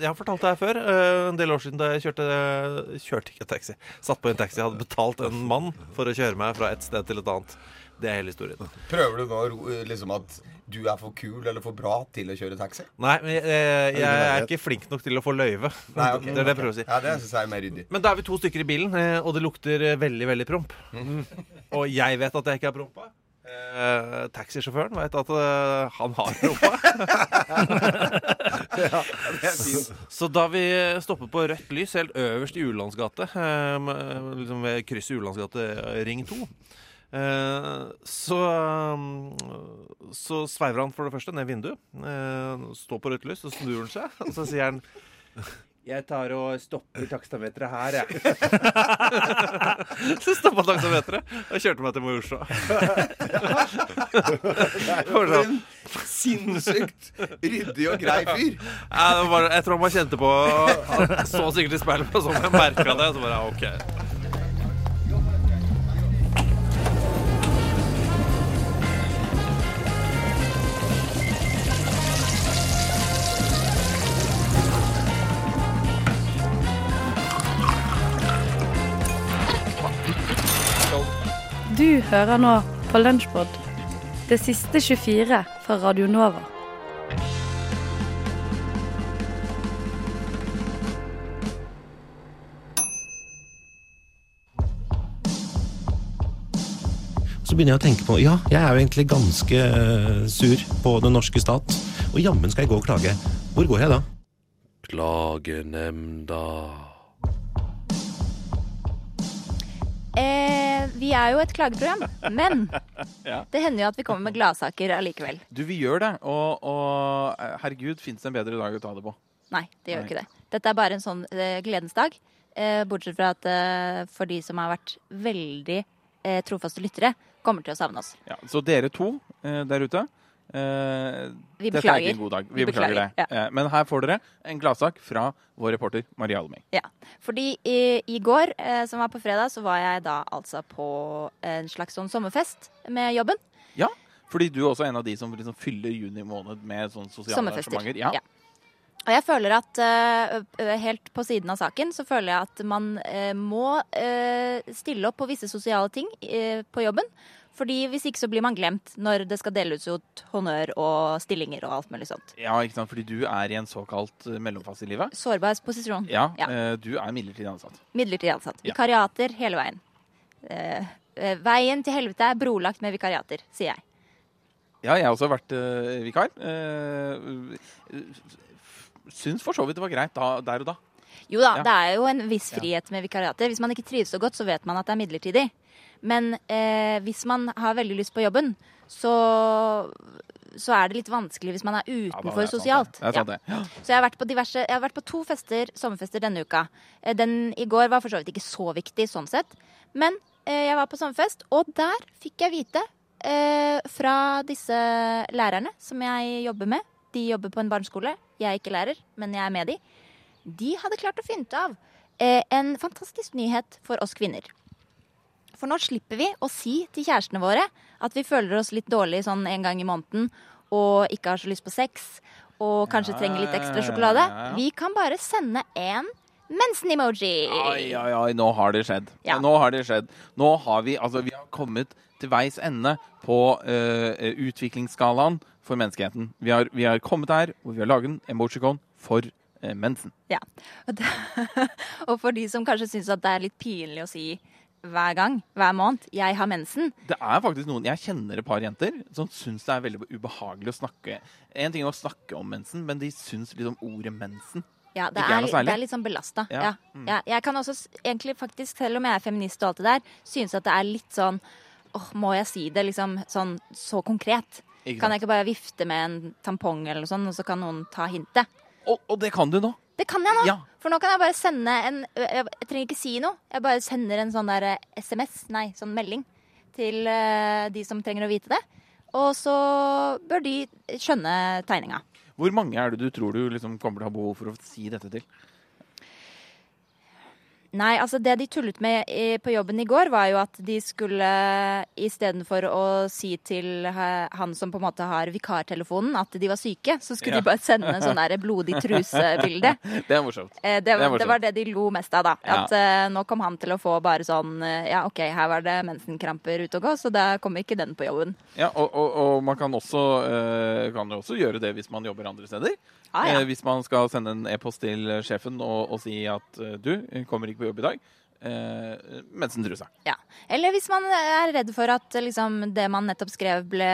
jeg har fortalt det her før. eh, En del år siden da jeg kjørte Kjørte ikke taxi. Satt på en taxi. Hadde betalt en mann for å kjøre meg fra et sted til et annet. Det er hele historien. Prøver du nå liksom at du er for kul eller for bra til å kjøre taxi? Nei, men jeg, jeg, jeg er ikke flink nok til å få løyve. Nei, okay, Det er det jeg prøver å si. Ja, det synes jeg er mer ryddig. Men da er vi to stykker i bilen, eh, og det lukter eh, veldig, veldig promp. Og jeg vet at jeg ikke er prompa. Eh, taxisjåføren vet at eh, han har rumpa. ja, så. Så da vi stopper på rødt lys helt øverst i Ulandsgate, eh, med- liksom ved krysset Ulandsgate eh, ring 2, eh, så, eh, så sveiver han for det første ned vinduet, eh, står på rødt lys, så snur han seg, og så sier han jeg tar og stopper takstameteret her, jeg. så stoppa taksameteret og kjørte meg til Majorstua. For en sinnssykt ryddig og grei fyr. Ja, det var bare, jeg tror han bare kjente på Han så sikkert i speilet, og så merka det. Så bare, ja, ok Du hører nå på Lunsjpod. Det siste 24 fra Radio Nova. Så begynner jeg å tenke på ja, jeg er jo egentlig ganske eh, sur på den norske stat. Og jammen skal jeg gå og klage. Hvor går jeg da? Klagenemnda. Vi er jo et klageprogram, men Ja. det hender jo at vi kommer med gladsaker allikevel. Du, vi gjør det. Og, og herregud, fins det en bedre dag å ta det på? Nei, det gjør Nei. ikke det. Dette er bare en sånn eh, gledens dag. Eh, bortsett fra at eh, for de som har vært veldig eh, trofaste lyttere, kommer til å savne oss. Ja, så dere to eh, der ute eh, Vi Dette er ikke en god dag. Vi, Vi beklager, beklager, det. Eh, men her får dere en gladsak fra vår reporter Marie Alming. Ja, fordi i, i går, eh, som var på fredag, så var jeg da altså på en slags sånn sommerfest med jobben. Ja, fordi du er også en av de som liksom fyller juni måned med sånne sosiale arrangementer. Ja. Ja. Og jeg føler at uh, helt på siden av saken så føler jeg at man uh, må uh, stille opp på visse sosiale ting på jobben. Fordi hvis ikke så blir man glemt når det skal deles ut honnør og stillinger og alt mulig sånt. ja, ikke sant? Fordi du er i en såkalt eh, mellomfase i livet. Sårbar posisjon. Ja, Ja. eh, du er midlertidig ansatt. Midlertidig ansatt. Ja. Vikariater hele veien. Eh, veien til helvete er brolagt med vikariater, sier jeg. Ja, jeg har også vært vikar. Uh, syns for så vidt det var greit da, der og da. Jo da, Ja. det er jo en viss frihet med vikariater. Hvis man ikke trives så godt, så vet man at det er midlertidig. Men eh, hvis man har veldig lyst på jobben, så, så er det litt vanskelig hvis man er utenfor er sosialt. Det. Det er Ja. Så jeg har vært på diverse Jeg har vært på to fester, sommerfester denne uka. Eh, Den i går var for så vidt ikke så viktig sånn sett. Men eh, jeg var på sommerfest, og der fikk jeg vite eh, fra disse lærerne som jeg jobber med. De jobber på en barneskole. Jeg er ikke lærer, men jeg er med de. De hadde klart å finne av eh, en fantastisk nyhet for oss kvinner. For nå slipper vi å si til kjærestene våre at vi føler oss litt dårlig sånn en gang i måneden og ikke har så lyst på sex og kanskje Ja, trenger litt ekstra sjokolade. ja, ja. Vi kan bare sende en mensen-emoji. Oi, oi, oi, nå har det skjedd. Ja. Nå har det skjedd. Nå har vi, altså, vi har kommet til veis ende på uh, utviklingsskalaen for menneskeheten. Vi har, vi har kommet der hvor vi har laget en emojicon for mensen. Ja. Og, for de som kanskje syns at det er litt pinlig å si hver gang, hver måned, 'jeg har mensen', Det er faktisk noen, Jeg kjenner et par jenter som syns det er veldig ubehagelig å snakke En ting er å snakke om mensen, men de syns liksom ordet mensen Ja, det Ikke er er, noe litt- særlig. det er litt sånn belasta. Ja. Ja. Mm. Ja. Jeg kan også egentlig faktisk, selv om jeg er feminist og alt det der, synes at det er litt sånn åh, må jeg si det liksom sånn så konkret? Kan jeg ikke bare vifte med en tampong eller noe sånt, og så kan noen ta hintet? Og, og det kan du nå! Det kan jeg nå! Ja. For nå kan jeg bare sende en Jeg jeg trenger ikke si noe. Jeg bare sender en sånn der eh, SMS, nei, sånn melding, til uh, de som trenger å vite det. Og så bør de skjønne tegninga. Hvor mange er det du tror du liksom kommer til å ha behov for å si dette til? Nei, altså det de tullet med i, på jobben i går, var jo at de skulle istedenfor å si til eh, han som på en måte har vikartelefonen at de var syke, så skulle Ja. de bare sende sånn der blodig truse-bilde. Det er morsomt. Eh, Det, Det er morsomt. det var det de lo mest av, da. Ja. At eh, nå kom han til å få bare sånn Ja, OK, her var det mensenkramper ute og gå, så da kommer ikke den på jobben. Ja, og, og, og man kan også, eh, kan også gjøre det hvis man jobber andre steder. Ah, ja. Hvis man skal sende en e-post til sjefen og, og si at du kommer ikke på jobb i dag. Eh, mensentruse. Ja. Eller hvis man er redd for at liksom, det man nettopp skrev ble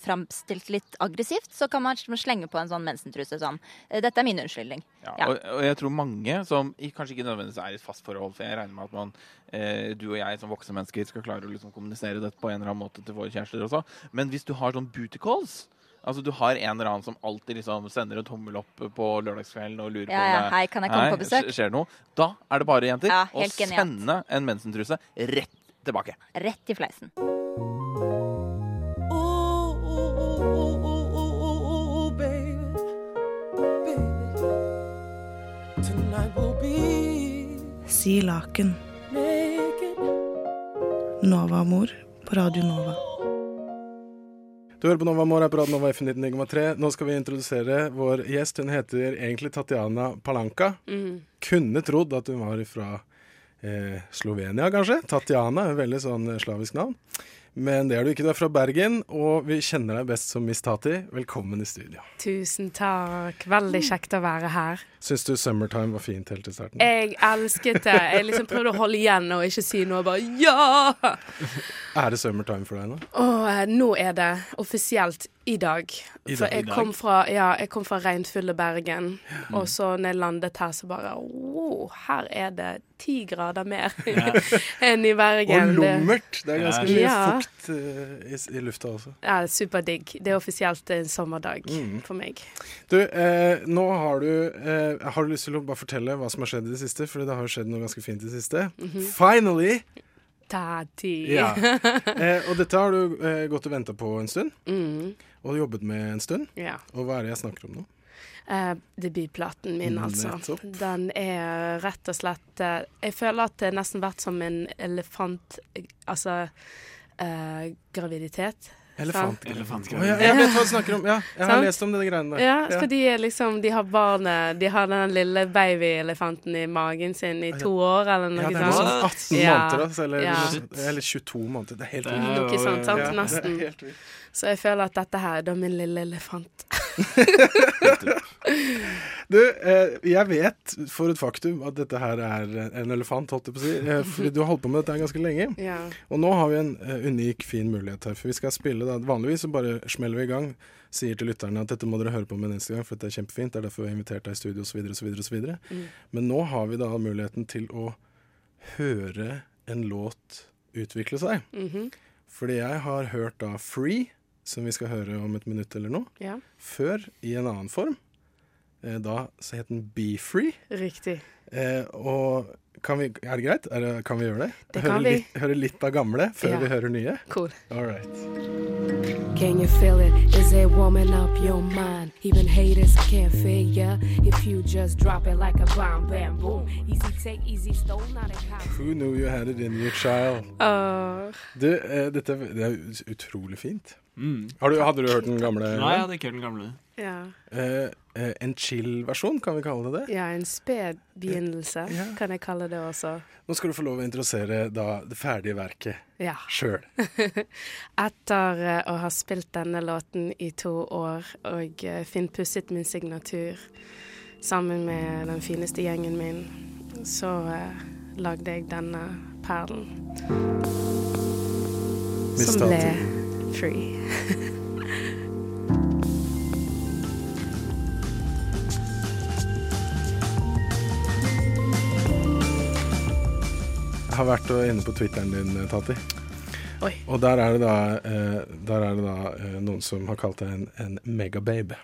framstilt litt aggressivt, så kan man slenge på en sånn mensentruse sånn. eh, Dette er min unnskyldning. Ja, Ja. Og, og jeg tror mange som kanskje ikke nødvendigvis er i et fast forhold, for jeg regner med at man, eh, du og jeg som voksne mennesker skal klare å liksom kommunisere dette på en eller annen måte til våre kjærester også, men hvis du har sånn booty calls Altså Du har en eller annen som alltid liksom sender en tommel opp på lørdagskvelden og lurer Ja, på om det hei, kan jeg komme Hei, på besøk? Skjer det noe? Da er det bare, jenter, Ja, å genialt. sende en mensentruse rett tilbake. Rett i fleisen. Si laken. Nova-mor på Radio Nova. Du hører på Nova Mor på Radio Nova FM 99,3. Nå skal vi introdusere vår gjest. Hun heter egentlig Tatjana Palanka. Kunne trodd at hun var fra eh, Slovenia, kanskje. Tatjana, et veldig sånn slavisk navn. Men det er du ikke. Du er fra Bergen, og vi kjenner deg best som Miss Tati. Velkommen i studio. Tusen takk. Veldig kjekt å være her. Syns du Summertime var fint helt til starten? Jeg elsket det. Jeg liksom prøvde å holde igjen og ikke si noe. Bare ja! Er det Summertime for deg nå? Eh, nå er det offisielt i dag. I For dag. jeg kom fra, ja, jeg kom fra regnfulle Bergen, og så når jeg landet her, så bare Wow, her er det ti grader mer enn i Bergen. Og lummert! Det er ganske mye Ja. fukt uh, i, i lufta også. Ja, superdigg. Det er offisielt en sommerdag Mm. for meg. Du, eh, nå har du eh, Har du lyst til å bare fortelle hva som har skjedd i det siste? For det har jo skjedd noe ganske fint i det siste. Mhm. Finally! Tati. Ja. Eh, og dette har du eh, gått og venta på en stund, Mm, og jobbet med en stund. ja. Og hva er det jeg snakker om nå? Eh, debutplaten min, altså. Nettopp. Den er rett og slett eh, Jeg føler at det har nesten vært som en elefant... eh, Altså eh, graviditet. Elefant. Elefantgreier. Ja, jeg vet hva du snakker om. Ja, jeg har Sant? lest om denne greiene der. Ja, fordi liksom de har barnet De har den lille babyelefanten i magen sin i to år, eller Ja, det er sånn 18 Ja. måneder, altså. Eller, Ja. eller 22 måneder. Det er helt vilt. Noe sånt, sant? Ja, Nesten. Så jeg føler at dette her er da min lille elefant. Du, eh, jeg vet for et faktum at dette her er en elefant, holdt jeg på å si. Eh, fordi du har holdt på med dette her ganske lenge. Ja. Og nå har vi en eh, unik, fin mulighet her. For vi skal spille da, Vanligvis så bare smeller vi i gang. Sier til lytterne at dette må dere høre på med neste gang, for dette er kjempefint. Det er derfor vi har invitert deg i studio osv. osv. osv. Mm. Men nå har vi da muligheten til å høre en låt utvikle seg. Mhm. Fordi jeg har hørt da Free, som vi skal høre om et minutt eller noe, ja. før i en annen form. Eh, da så het den Be Free. Riktig. Eh, og kan vi, er det greit? Er det, kan vi gjøre det? Det høre, kan vi. Litt, høre litt av gamle før Ja. vi hører nye? Cool. All right. Can you feel it? Is it warming up your mind? Even haters can't figure if you just drop it like a bomb, bam, boom. Easy take, easy stole, not a cop. Who knew you had it in your child? Åh. Du, eh, dette det er utrolig fint. Mm. Har du, hadde du hørt den gamle? Nei, jeg hadde ikke hørt den gamle. Ja. Eh, eh, en chill-versjon, kan vi kalle det det? ja, en sped begynnelse, Ja. kan jeg kalle det også. Nå skal du få lov å introdusere da det ferdige verket Ja. sjøl. Etter uh, å ha spilt denne låten i to år og uh, finpusset min signatur sammen med den fineste gjengen min, så eh, lagde jeg denne perlen. Som ble free. har vært inne på Twitteren din, Tati. Oi. Og der er det da, eh, der er det da eh, noen som har kalt deg en, en megababe.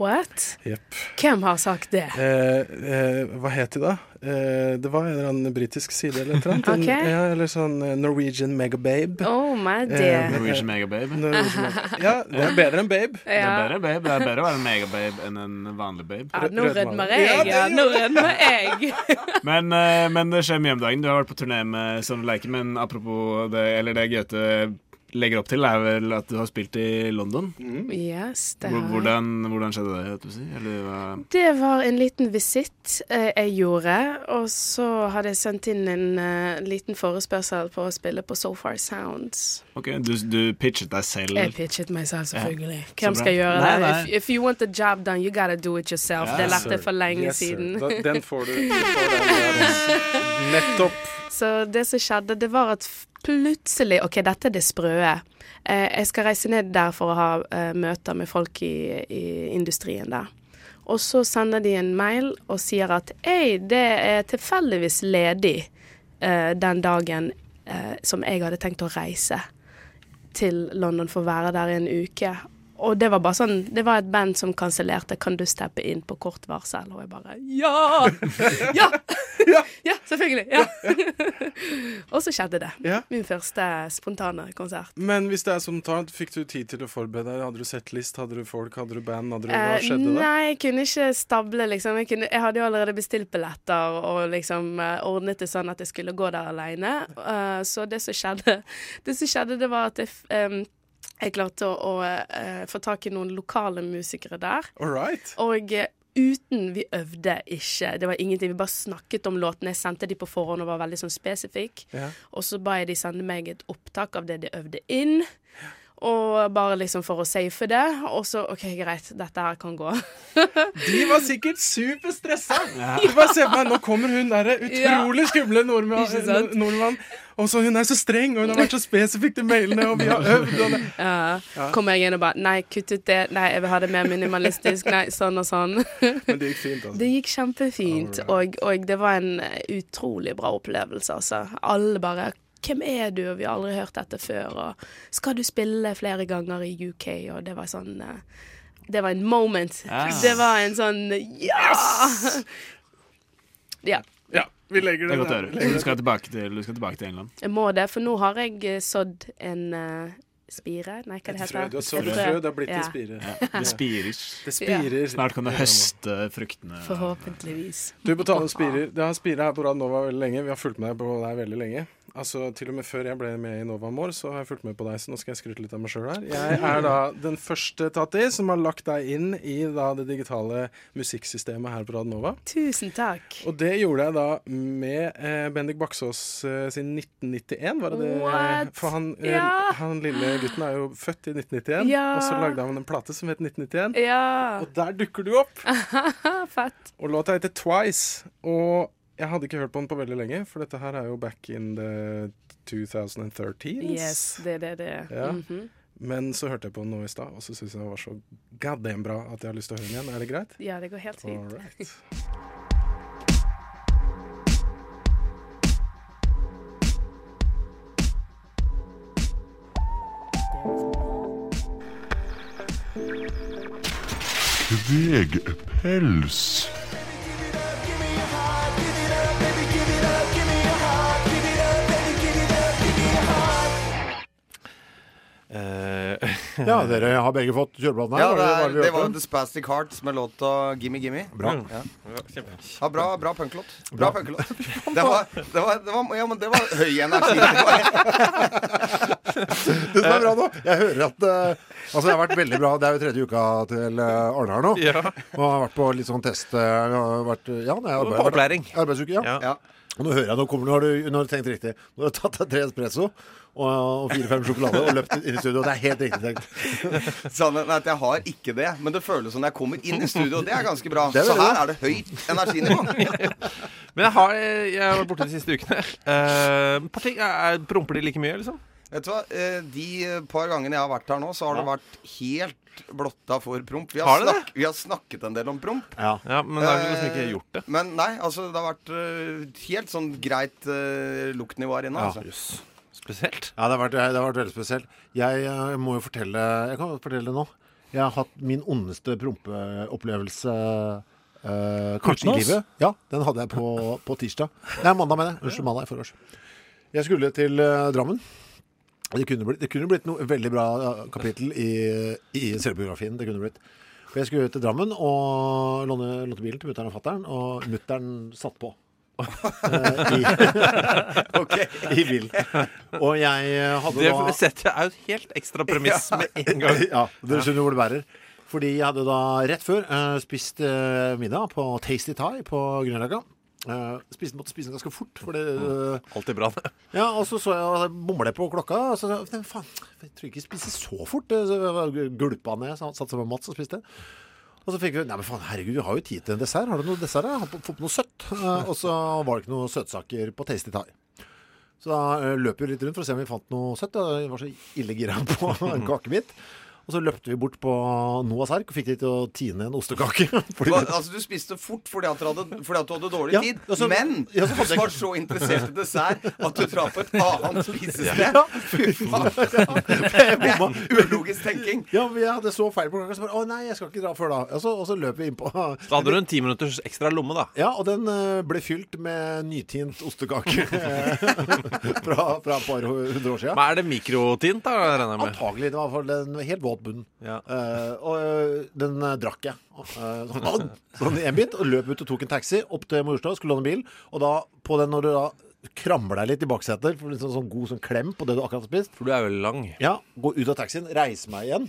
What? Yep. Hvem har sagt det? Eh, eh, hva het de, da? Eh, det var en eller annen britisk side eller noe. En- Ja, eller sånn eh, Norwegian Megababe. Oh my Eh, dear. Norwegian Megababe. Norwegian Mega- Ja, det er bedre enn Babe. Det er bedre, babe. Det er bedre å være en megababe enn en vanlig babe. Ja, nå rødmer jeg, ja. Nå rødmer jeg. Men, eh, men det skjer mye om dagen. Du har vært på turné med Sånn Leiken, men apropos det, eller det Gaute legger opp til, er vel at du har spilt i London. Yes, det har jeg. Hvordan, hvordan skjedde det? vet du si? Eller, uh... Det var en liten visitt eh, jeg gjorde, og så hadde jeg sendt inn en uh, liten forespørsel på å spille på So Far Sounds. ok, du, du pitchet deg selv. Jeg pitchet meg selv, selvfølgelig. Så Hvem skal gjøre Nei, det? nei. If, if you want the job done, you gotta do it yourself. Ja, det lærte jeg for lenge Yes, siden. Da, den får du. du får den. Nettopp. Så det som skjedde, det var at plutselig OK, dette er det sprøe. Eh, jeg skal reise ned der for å ha eh, møter med folk i, i industrien der. Og så sender de en mail og sier at Ei, det er tilfeldigvis ledig eh, den dagen eh, som jeg hadde tenkt å reise til London for å være der i en uke. Og det var bare sånn Det var et band som kansellerte 'Kan du steppe inn på kort varsel?' Og jeg bare Ja! Ja! Ja, selvfølgelig. Ja. og så skjedde det. Min første spontane konsert. Men hvis det er sånn tant, fikk du tid til å forberede deg? Hadde du settlist, hadde du folk, hadde du band? Hadde du, hva Eh, skjedde da? nei, jeg kunne ikke stable, liksom. Jeg, kunne, jeg hadde jo allerede bestilt billetter og liksom eh, ordnet det sånn at jeg skulle gå der aleine. Eh, så det som skjedde, det som skjedde, det var at jeg, em, jeg klarte å, å eh, få tak i noen lokale musikere der. All right. Og eh, uten Vi øvde ikke. Det var ingenting. Vi bare snakket om låtene. Jeg sendte de på forhånd og var veldig sånn spesifikk. Ja. Og så ba jeg de sende meg et opptak av det de øvde inn. Og bare liksom for å safe det. Og så OK, greit, dette her kan gå. De var sikkert superstressa! Du bare se på meg, Nå kommer hun derre utrolig skumle nordmann, nordmann. Og så hun er så streng, og hun har vært så spesifikk til mailene, og vi har øvd. Og det. Ja. Kommer jeg inn og bare Nei, kutt ut det. Nei, jeg vil ha det mer minimalistisk. Nei, sånn og sånn. Men det gikk fint, altså. Det gikk kjempefint, og, og det var en utrolig bra opplevelse, altså. Alle bare hvem er du, og vi har aldri hørt dette før, og skal du spille flere ganger i UK, og det var sånn eh, Det var en moment. Ja. Det var en sånn Ja! Ja. Ja, vi legger Det det er godt å høre. Du skal tilbake til, du skal tilbake til England. Jeg må det, for nå har jeg eh, sådd en eh, spire Nei, hva det heter det? Du er et frø, det har blitt Ja. en spire. Ja, det spirer. Det spirer. Snart kan du høste fruktene. Forhåpentligvis. Du, på tale om spirer. Det har spira her på Rad Nova veldig lenge. Vi har fulgt med deg på deg veldig lenge. Altså, Til og med før jeg ble med i Nova More, så har jeg fulgt med på deg. Så nå skal jeg skryte litt av meg sjøl her. Jeg er da den første, Tati, som har lagt deg inn i da det digitale musikksystemet her på Rad Nova. Tusen takk. Og det gjorde jeg da med eh, Bendik Baksås eh, sin 1991, var det det? What? For han, eh, Ja. han lille gutten er jo født i 1991, Ja. og så lagde han en plate som het 1991. Ja. Og der dukker du opp! Fett. Og låta heter Twice. Og jeg hadde ikke hørt på den på veldig lenge, for dette her er jo back in the 2013s. Yes, det er det det er. Ja. Mhm. Men så hørte jeg på den nå i stad, og så syns jeg den var så goddamn bra at jeg har lyst til å høre den igjen. Er det greit? Ja, det går helt fint. All right. Kvegpels. Eh, Ja, dere har begge fått kjørebladene her. Ja, det, er, var det, det var The Spastic Hearts med låta Gimme Gimme. Bra. Ja. Ja, bra, bra punklåt. Bra punklåt. Det var, det, var, det, var, ja, men det var høy energi. Det som er bra nå, jeg hører at uh, Altså, det har vært veldig bra. Det er jo tredje uka til uh, Arne her nå. Ja. Og har vært på litt sånn test uh, vært, Ja, det er arbeid, opplæring. arbeidsuke. Ja. Ja. ja. Og nå hører jeg nå kommer Nå har du, nå har du tenkt riktig. Nå har du tatt deg tre espresso og, og fire-fem sjokolade og løpt inn i studio. Det er helt riktig tenkt. Sannheten er at jeg har ikke det, men det føles som når jeg kommer inn i studio. og Det er ganske bra. Er Så her er det høyt energinivå. Men jeg har Jeg har vært borte de siste ukene. Uh, ting. Er- Promper de like mye, liksom? Vet du hva, eh, De par gangene jeg har vært her nå, så har det vært helt blotta for promp. Vi Har har, det? vi har snakket en del om promp. Ja. Ja, men da har vi liksom ikke gjort det. Men nei, altså det har vært eh, helt sånn greit uh, luktnivå her inne. Ja. Altså. Yes. Spesielt. Ja, det har, vært, det har vært veldig spesielt. Jeg, jeg må jo fortelle Jeg kan fortelle det nå. Jeg har hatt min ondeste prompeopplevelse Uh, kanskje i livet. Ja, den hadde jeg på, på tirsdag. Nei, mandag, mener jeg. Unnskyld, mandag i forgårs. Jeg skulle til uh, Drammen. Det kunne blitt, det kunne blitt noe veldig bra eh, kapittel i, i selvbiografien. Det kunne blitt. For jeg skulle til Drammen og låne, lånte bilen til mutter'n og fatter'n, og mutter'n satt på. Eh, i, I bilen. Og jeg hadde Det da setter jeg ut helt ekstra premiss med en gang. ja, dere skjønner hvor det bærer. Fordi jeg hadde da rett før uh, spist uh, middag på Tasty Thai på Grünerløkka. Uh, spiste, måtte spise den ganske fort. For det, eh, Alltid bra, det. ja, og så så jeg bomle på klokka. Og så sa jeg faen, jeg tror ikke jeg spiser så fort. Så jeg gulpa ned. Så satt sammen med Mats og spiste. Og så fikk vi Nei, men faen, herregud, vi har jo tid til en dessert. Har du noe dessert? Jeg har fått noe søtt. Uh, og så var det ikke noen søtsaker på Tasty Thai. Så da eh, løp vi litt rundt for å se om vi fant noe søtt. Jeg var så ille gira på en kakebit. Og så løpte vi bort på Noahs ark og fikk de til å tine en ostekake. Fordi Hva, altså Du spiste fort fordi at du hadde, fordi at du hadde dårlig Ja, tid. altså, men ja, så du var så interessert i dessert at du traff et annet spisested. Ja. Fy faen. Ulogisk tenking. Ja, vi hadde så feil på klokka. Så bare, å nei, jeg skal ikke dra før da. Og så, og så løp vi inn på Da hadde du en ti minutters ekstra lomme, da. Ja, og den eh, ble fylt med nytint ostekake fra, fra et par hundre år siden. Men er det mikrotint, da, regner jeg med? Antagelig. Det var helt våt bunn. Ja. Uh, og eh, den uh, drakk jeg. Uh, sånn, sånn en bit. Og løp ut og tok en taxi opp til Majorstua, skulle låne bil. Og da, på den når du da krammer deg litt i baksetet, for litt sånn, god sånn klem på det du akkurat har spist For du er jo lang. Ja, Gå ut av taxien, reise meg igjen.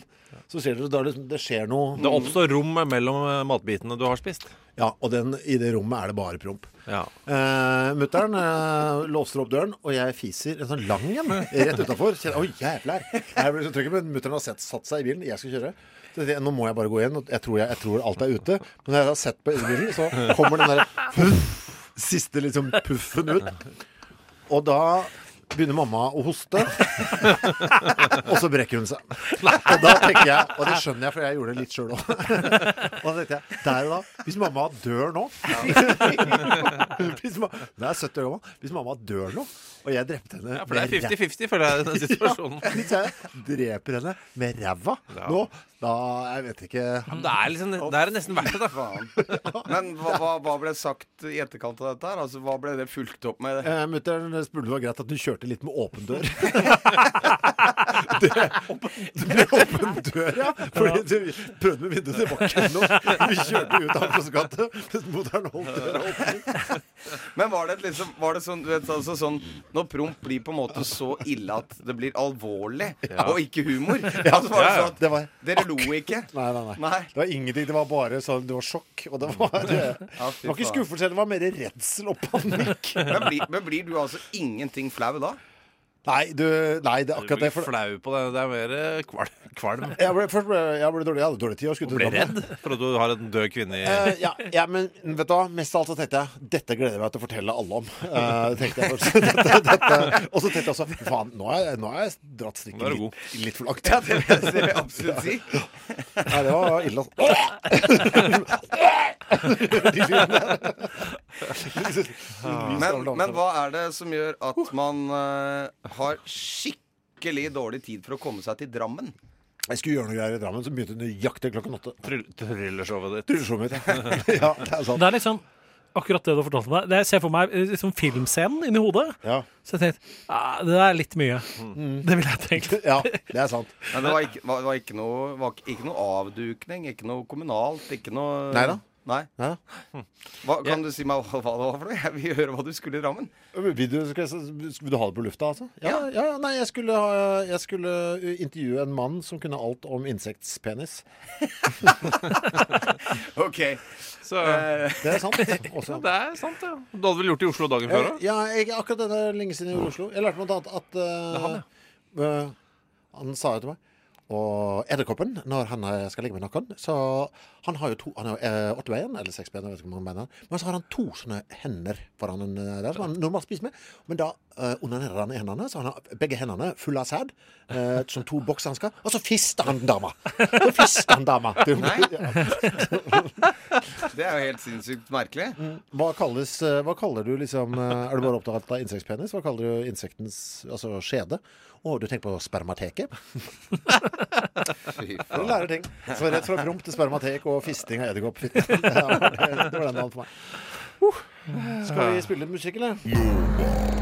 Så ser du da liksom, det skjer noe Det oppstår rom mellom matbitene du har spist. Ja, og den, i det rommet er det bare promp. Ja. Eh, Mutter'n eh, låser opp døren, og jeg fiser en sånn lang en rett utafor. Oi, jævlar! Jeg blir så trygg, men mutter'n har sett, satt seg i bilen. Jeg skal kjøre. Så jeg, Nå må jeg bare gå og Jeg tror, jeg, jeg tror alt er ute. Men når jeg har sett på bilen, så kommer den der siste liksom puffen ut. Og da begynner mamma å hoste. og så brekker hun seg. Og da tenker jeg, og det skjønner jeg, for jeg gjorde det litt sjøl òg. Og da tenkte jeg, der og da Hvis mamma dør nå hvis mamma, Det er 70 år gammel. Hvis mamma dør nå, og jeg drepte henne Ja, for det er 50-50, føler jeg, i den situasjonen. Ja, hvis jeg dreper henne med ræva nå, da Jeg vet ikke Men det er, liksom, det er nesten verdt det, da. Men hva, hva, hva ble sagt i etterkant av dette? her? Altså, Hva ble det fulgt opp med? Eh, Mutter'n spurte om det var greit at du kjørte litt med åpen dør. det, med åpen dør, ja. Fordi du prøvde med vinduet, det var ikke noe. Vi kjørte ut av Akersgata mens mutter'n holdt døra åpen. Men var det, liksom, var det sånn, du vet, altså sånn Når promp blir på en måte så ille at det blir alvorlig, Ja. og ikke humor Ja, altså, var det sånn at Det var Dere lo ikke? Nei, nei, nei, Nei. Det var ingenting. Det var bare sånn Det var sjokk. Og det var, det, Ja, det var ikke skuffelse, det var mer redsel og panikk. Men blir, men blir du altså ingenting flau da? Nei, du, nei, det er akkurat det. Du blir flau på det. Det er mer eh, kvalm. jeg ble, først ble jeg ble dårlig, jeg hadde dårlig tid. Og Drammen. redd for at du har en død kvinne i uh, ja, ja, men vet du hva? Mest av alt så tenkte jeg dette gleder jeg meg til å fortelle alle om. Uh, tenkte jeg først. dette, dette. Og så tenkte jeg også faen, nå har jeg, nå har jeg dratt strikken litt, litt for langt. Ja, det vil jeg, det vil jeg absolutt si. Nei, det var ille, altså. Men, men hva er det som gjør at man uh, har skikkelig dårlig tid for å komme seg til Drammen? Jeg skulle gjøre noe greier i Drammen, så begynte nøyaktig klokken åtte. Tryll- thrillershovet ditt. Trylleshowet mitt, ja. ja. Det er sant. Det er liksom akkurat det du har fortalt meg. Det jeg ser for meg liksom filmscenen inni hodet. Ja. Så jeg tenkte ah, det er litt mye. Det ville jeg tenkt. ja, det er sant. Men det var ikke, var, var ikke, noe, var ikke- ikke noe avdukning, ikke noe kommunalt, ikke noe Nei da. Nei. Ja. Hva, kan du si meg hva hva det var for noe? Jeg vil høre hva du skulle i Drammen. Vil du, skal jeg, vil du ha det på lufta, altså? Ja, ja, ja nei, jeg skulle, ha, jeg skulle intervjue en mann som kunne alt om insektspenis. OK. Så Eh, Det er sant. Også. ja, det er sant, ja. Du hadde vel gjort det i Oslo dagen før òg? Ja, jeg, akkurat det er lenge siden i Oslo. Jeg lærte blant annet at eh, er han, uh, han sa jo til meg Og edderkoppen, når han eh, skal ligge med noen Så han har jo to Han har jo eh, åtte bein, eller seks bein, jeg vet ikke hvor mange bein han har. Men så har han to sånne hender foran en eh, der, som han normalt spiser med. Men da uh, onanerer han i hendene, så han har begge hendene fulle av sæd. uh, som to boksehansker. Og så fister han dama! Så fister han dama. Det- Det er jo helt sinnssykt merkelig. Hva, kalles, eh, hva kaller du liksom Er du bare opptatt av insektpenis? Hva kaller du insektens altså skjede? Å, du tenker på spermateket? Fy Du lærer ting. Så rett fra promp til spermatek og fisting av edderkopp. Det var det det var den dagen for meg. Uh. Skal vi spille litt musikk, eller?